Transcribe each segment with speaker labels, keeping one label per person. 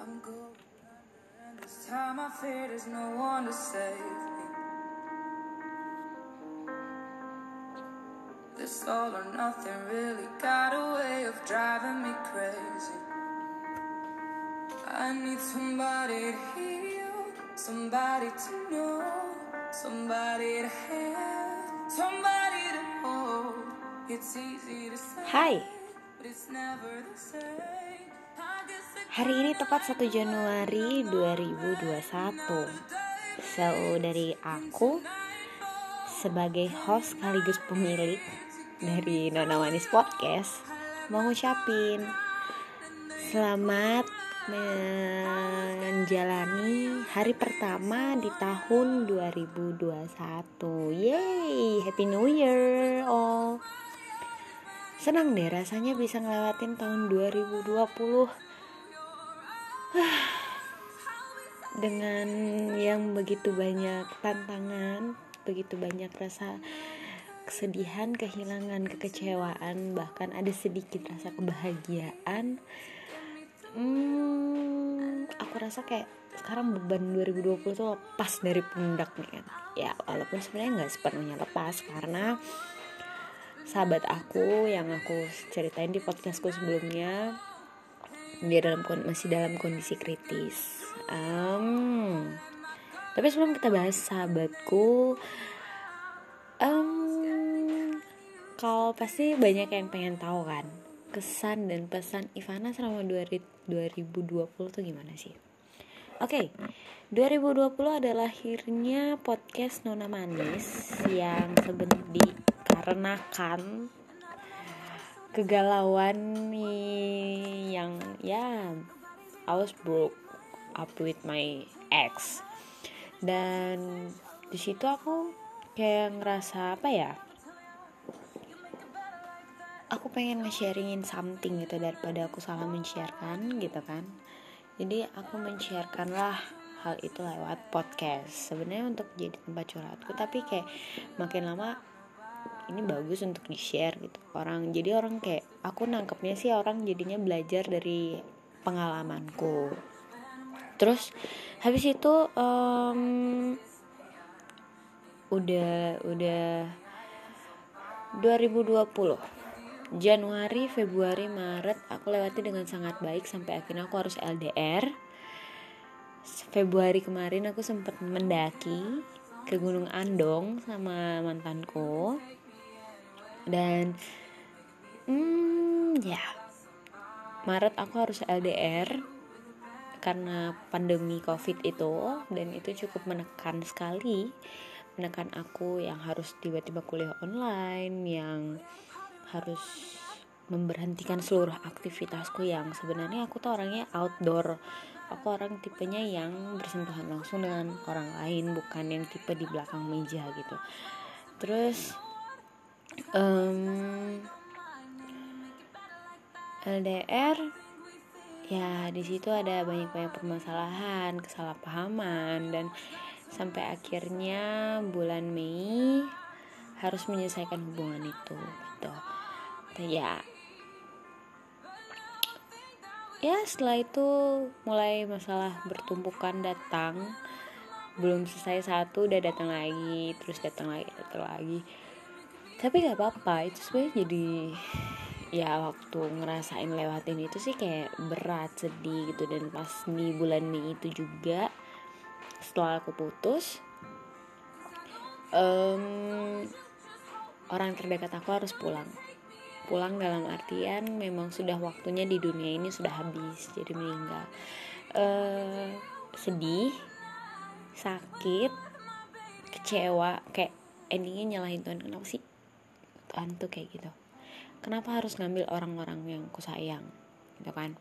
Speaker 1: I'm going and this time I fear there's no one to save me. This all or nothing really got a way of driving me crazy. I need somebody to heal, somebody to know, somebody to have, somebody to hold. It's easy to say,
Speaker 2: Hai,
Speaker 1: but it's never the same.
Speaker 2: Hari ini tepat 1 Januari 2021 So, dari aku sebagai host sekaligus pemilik dari Nona Manis Podcast Mau ngucapin selamat menjalani hari pertama di tahun 2021 Yeay, Happy New Year all. Senang deh rasanya bisa ngelewatin tahun 2020 dengan yang begitu banyak tantangan, begitu banyak rasa kesedihan, kehilangan, kekecewaan, bahkan ada sedikit rasa kebahagiaan. Hmm, aku rasa kayak sekarang beban 2020 tuh lepas dari pundak nih kan. Ya, walaupun sebenarnya nggak sepenuhnya lepas karena sahabat aku yang aku ceritain di podcastku sebelumnya dia dalam masih dalam kondisi kritis. Em, tapi sebelum kita bahas sahabatku, em, kalau pasti banyak yang pengen tahu kan kesan dan pesan Ivana selama 2020 tuh gimana sih? Oke, 2020 adalah lahirnya podcast Nona Manis yang sebenarnya dikarenakan kegalauan nih yang ya I was broke up with my ex. Dan di situ aku kayak ngerasa apa ya? Aku pengen nge-sharingin something gitu daripada aku salah men-sharekan gitu kan. Jadi aku men-sharekan lah hal itu lewat podcast. Sebenarnya untuk jadi tempat curhatku tapi kayak makin lama ini bagus untuk di share gitu orang jadi orang kayak aku nangkepnya sih orang jadinya belajar dari pengalamanku terus habis itu em, udah udah 2020 Januari, Februari, Maret aku lewati dengan sangat baik sampai akhirnya aku harus LDR. Februari kemarin aku sempat mendaki ke Gunung Andong sama mantanku. Dan hmm ya. Maret aku harus LDR karena pandemi Covid itu dan itu cukup menekan sekali. Menekan aku yang harus tiba-tiba kuliah online yang harus memberhentikan seluruh aktivitasku yang sebenarnya aku tuh orangnya outdoor. Aku orang tipenya yang bersentuhan langsung dengan orang lain bukan yang tipe di belakang meja gitu. Terus em, LDR ya di situ ada banyak banyak permasalahan kesalahpahaman dan sampai akhirnya bulan Mei harus menyelesaikan hubungan itu gitu. Ya. Ya setelah itu mulai masalah bertumpukan datang. Belum selesai satu udah datang lagi terus datang lagi datang lagi tapi nggak apa-apa itu sebenarnya jadi ya waktu ngerasain lewatin itu sih kayak berat sedih gitu. Dan pas di bulan Mei itu juga setelah aku putus em, orang terdekat aku harus pulang. Pulang dalam artian memang sudah waktunya di dunia ini sudah habis jadi meninggal. Eh sedih sakit kecewa kayak endingnya nyalahin Tuhan kenapa sih Tuhan tuh kayak gitu. Kenapa harus ngambil orang-orang yang aku sayang? Gitu kan.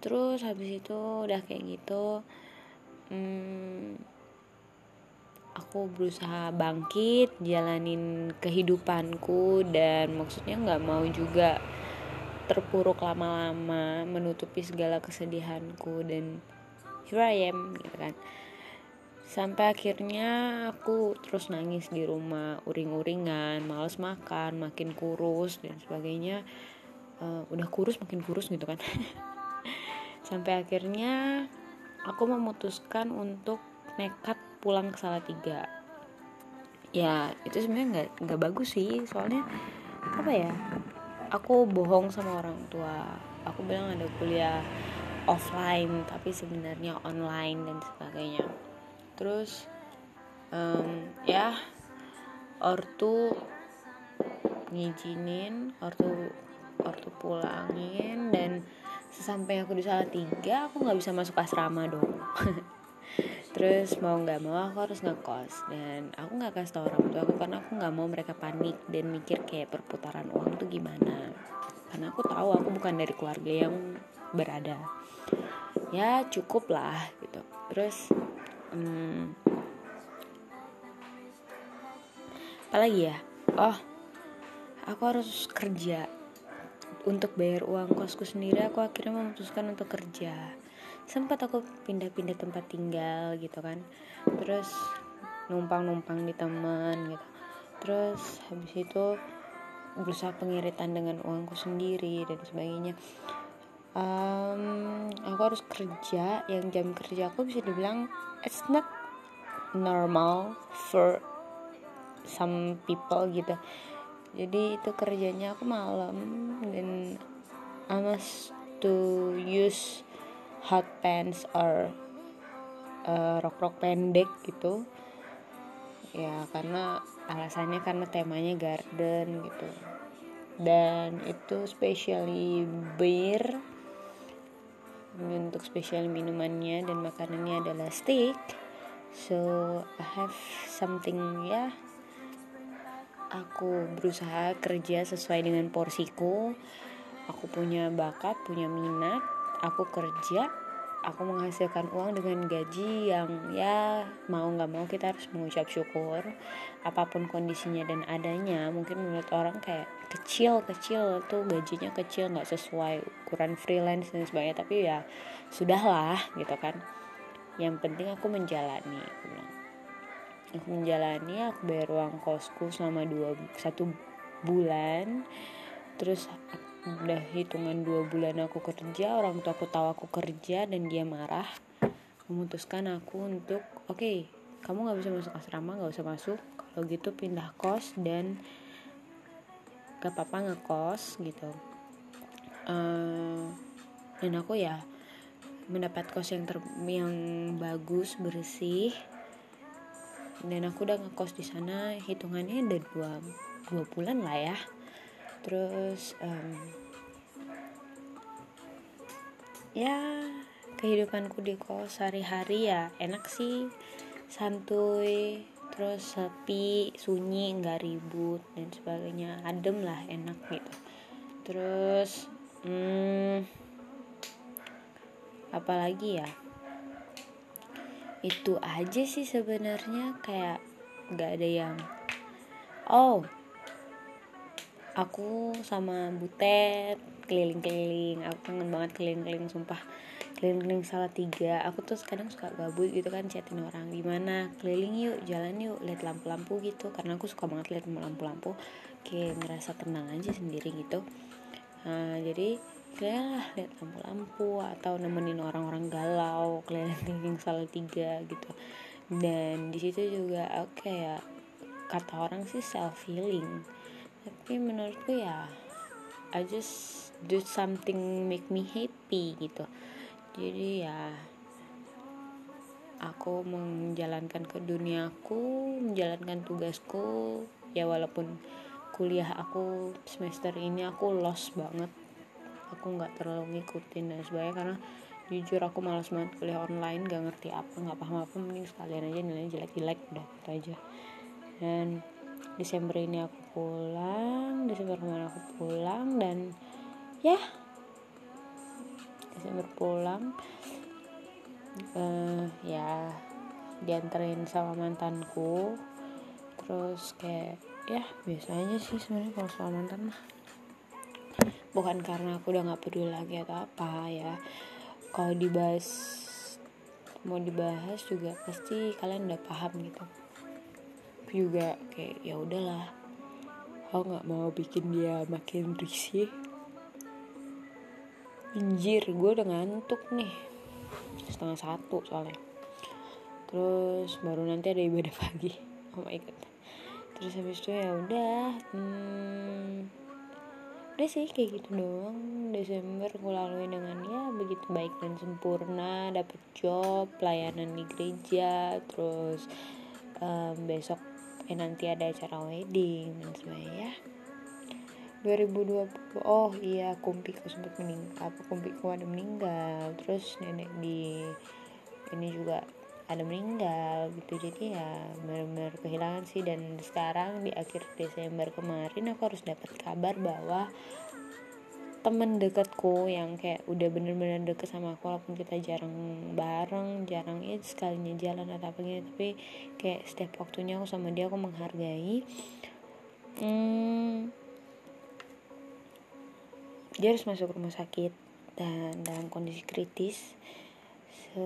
Speaker 2: Terus habis itu udah kayak gitu hmm, aku berusaha bangkit jalanin kehidupanku dan maksudnya nggak mau juga terpuruk lama-lama menutupi segala kesedihanku dan here I am gitu kan sampai akhirnya aku terus nangis di rumah uring-uringan males makan makin kurus dan sebagainya. Eh, udah kurus makin kurus gitu kan. Sampai akhirnya aku memutuskan untuk nekat pulang ke tiga ya itu sebenarnya nggak nggak bagus sih. Soalnya apa ya aku bohong sama orang tua. Aku bilang ada kuliah offline tapi sebenarnya online dan sebagainya terus um, ya ortu ngizinin ortu ortu pulangin dan sesampai aku di salah tiga aku nggak bisa masuk asrama dong. Terus mau nggak mau aku harus ngekos. Dan aku nggak kasih tau orang tua aku karena aku nggak mau mereka panik dan mikir kayak perputaran uang tuh gimana. Karena aku tahu aku bukan dari keluarga yang berada. Ya cukup lah gitu. Terus hmm, apalagi ya? Oh aku harus kerja. Untuk bayar uang kosku sendiri aku akhirnya memutuskan untuk kerja. Sempat aku pindah-pindah tempat tinggal gitu kan. Terus numpang-numpang di teman gitu. Terus habis itu berusaha pengiritan dengan uangku sendiri dan sebagainya um, aku harus kerja yang jam kerja aku bisa dibilang it's not normal for some people gitu. Jadi itu kerjanya aku malam dan I must to use hot pants or uh, rok-rok pendek gitu. Ya karena alasannya karena temanya garden gitu. Dan itu specially beer untuk spesial minumannya dan makanannya adalah steak. So I have something ya. Aku berusaha kerja sesuai dengan porsiku. Aku punya bakat punya minat. Aku kerja. Aku menghasilkan uang dengan gaji yang ya mau nggak mau kita harus mengucap syukur. Apa pun kondisinya dan adanya mungkin menurut orang kayak kecil kecil tuh gajinya kecil nggak sesuai ukuran freelance dan sebagainya. Tapi ya sudahlah gitu kan. Yang penting aku menjalani aku bilang. Aku menjalani aku bayar uang kosku selama dua satu bulan. Terus udah hitungan dua bulan aku kerja orang tua aku tahu aku kerja dan dia marah memutuskan aku untuk oke okay, kamu nggak bisa masuk asrama nggak usah masuk. Kalau gitu pindah kos dan gak apa-apa ngekos gitu. Uh, dan aku ya mendapat kos yang ter yang bagus bersih. Dan aku udah ngekos di sana hitungannya udah dua dua bulan lah ya. Terus um, ya kehidupanku di kos hari-hari ya enak sih santuy terus sepi sunyi nggak ribut dan sebagainya. Adem lah enak gitu. Terus hmm, apalagi ya? Itu aja sih sebenarnya kayak nggak ada yang oh aku sama Butet keliling-keliling. Aku kangen banget keliling-keliling sumpah keliling-keliling salah tiga aku tuh kadang suka gabut gitu kan chatin orang gimana? Keliling yuk jalan yuk lihat lampu-lampu gitu. Karena aku suka banget lihat lampu-lampu. Kayak ngerasa tenang aja sendiri gitu. Nah, jadi lah lihat lampu-lampu atau nemenin orang-orang galau keliling-keliling salah tiga gitu. Dan di situ juga oke okay ya kata orang sih self healing tapi menurutku ya I just do something make me happy gitu jadi ya. Aku menjalankan ke duniaku menjalankan tugasku. Ya walaupun kuliah aku semester ini aku lost banget. Aku nggak terlalu ngikutin dan sebagainya karena jujur aku malas banget kuliah online gak ngerti apa nggak paham apa mending sekalian aja nilainya jelek-jelek udah itu aja. Dan Desember ini aku pulang Desember kemarin aku pulang dan ya Desember pulang uh, ya dianterin sama mantanku. Terus kayak ya biasanya sih sebenarnya kalau sama mantan mah bukan karena aku udah nggak peduli lagi atau apa ya. Kalau dibahas mau dibahas juga pasti kalian udah paham gitu. Juga kayak ya udahlah aku nggak mau bikin dia makin risih anjir gue udah ngantuk nih. Setengah satu soalnya. Terus baru nanti ada ibadah pagi. Oh my god. Terus habis itu ya udah hmm, udah sih kayak gitu doang. Desember gue lalui dengan ya begitu baik dan sempurna dapet job pelayanan di gereja terus um, besok eh nanti ada acara wedding dan sebagainya ya 2020 oh iya kumpiku sempat meninggal apa kumpiku ada meninggal terus nenek di ini juga ada meninggal gitu. Jadi ya benar-benar kehilangan sih dan sekarang di akhir Desember kemarin aku harus dapat kabar bahwa temen deketku yang kayak udah bener-bener deket sama aku walaupun kita jarang bareng jarang ya sekalinya jalan atau apa gitu tapi kayak setiap waktunya aku sama dia aku menghargai. Hmm, dia harus masuk rumah sakit dan dalam kondisi kritis. So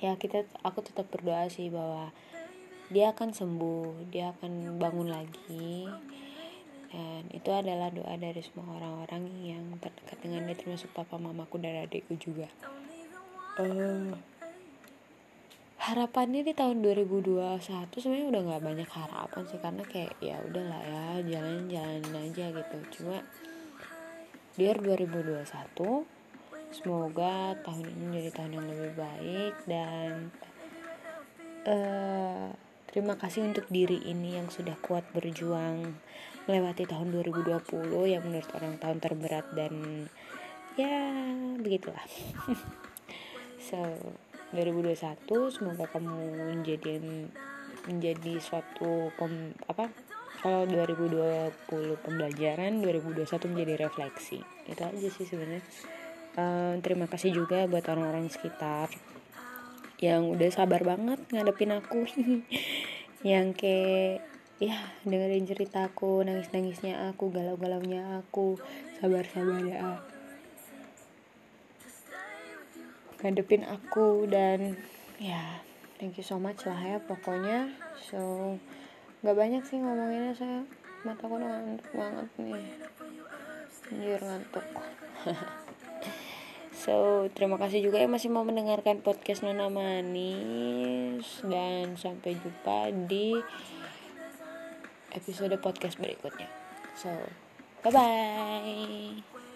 Speaker 2: ya kita aku tetap berdoa sih bahwa dia akan sembuh dia akan bangun lagi. Dan itu adalah doa dari semua orang-orang yang terdekat dengan dia termasuk papa mamaku dan adikku juga. Uh, harapannya di tahun 2021 sebenarnya udah nggak banyak harapan sih karena kayak ya udahlah ya jalan-jalan aja gitu. Cuma biar 2021 semoga tahun ini menjadi tahun yang lebih baik dan uh, terima kasih untuk diri ini yang sudah kuat berjuang melewati tahun 2020 yang menurut orang tahun terberat dan ya begitulah. So 2021 semoga kamu menjadi menjadi suatu pem, apa kalau 2020 pembelajaran 2021 menjadi refleksi. Itu aja sih sebenarnya. Uh, terima kasih juga buat orang-orang sekitar yang udah sabar banget ngadepin aku. Yang kayak ya dengerin ceritaku nangis-nangisnya aku galau-galaunya aku sabar-sabarnya aku ngadepin aku dan ya thank you so much lah ya pokoknya. So nggak banyak sih ngomonginnya saya mataku ngantuk banget nih. Anjir ngantuk. So terima kasih juga yang masih mau mendengarkan podcast Nona Manis. Dan sampai jumpa di episode podcast berikutnya. So bye bye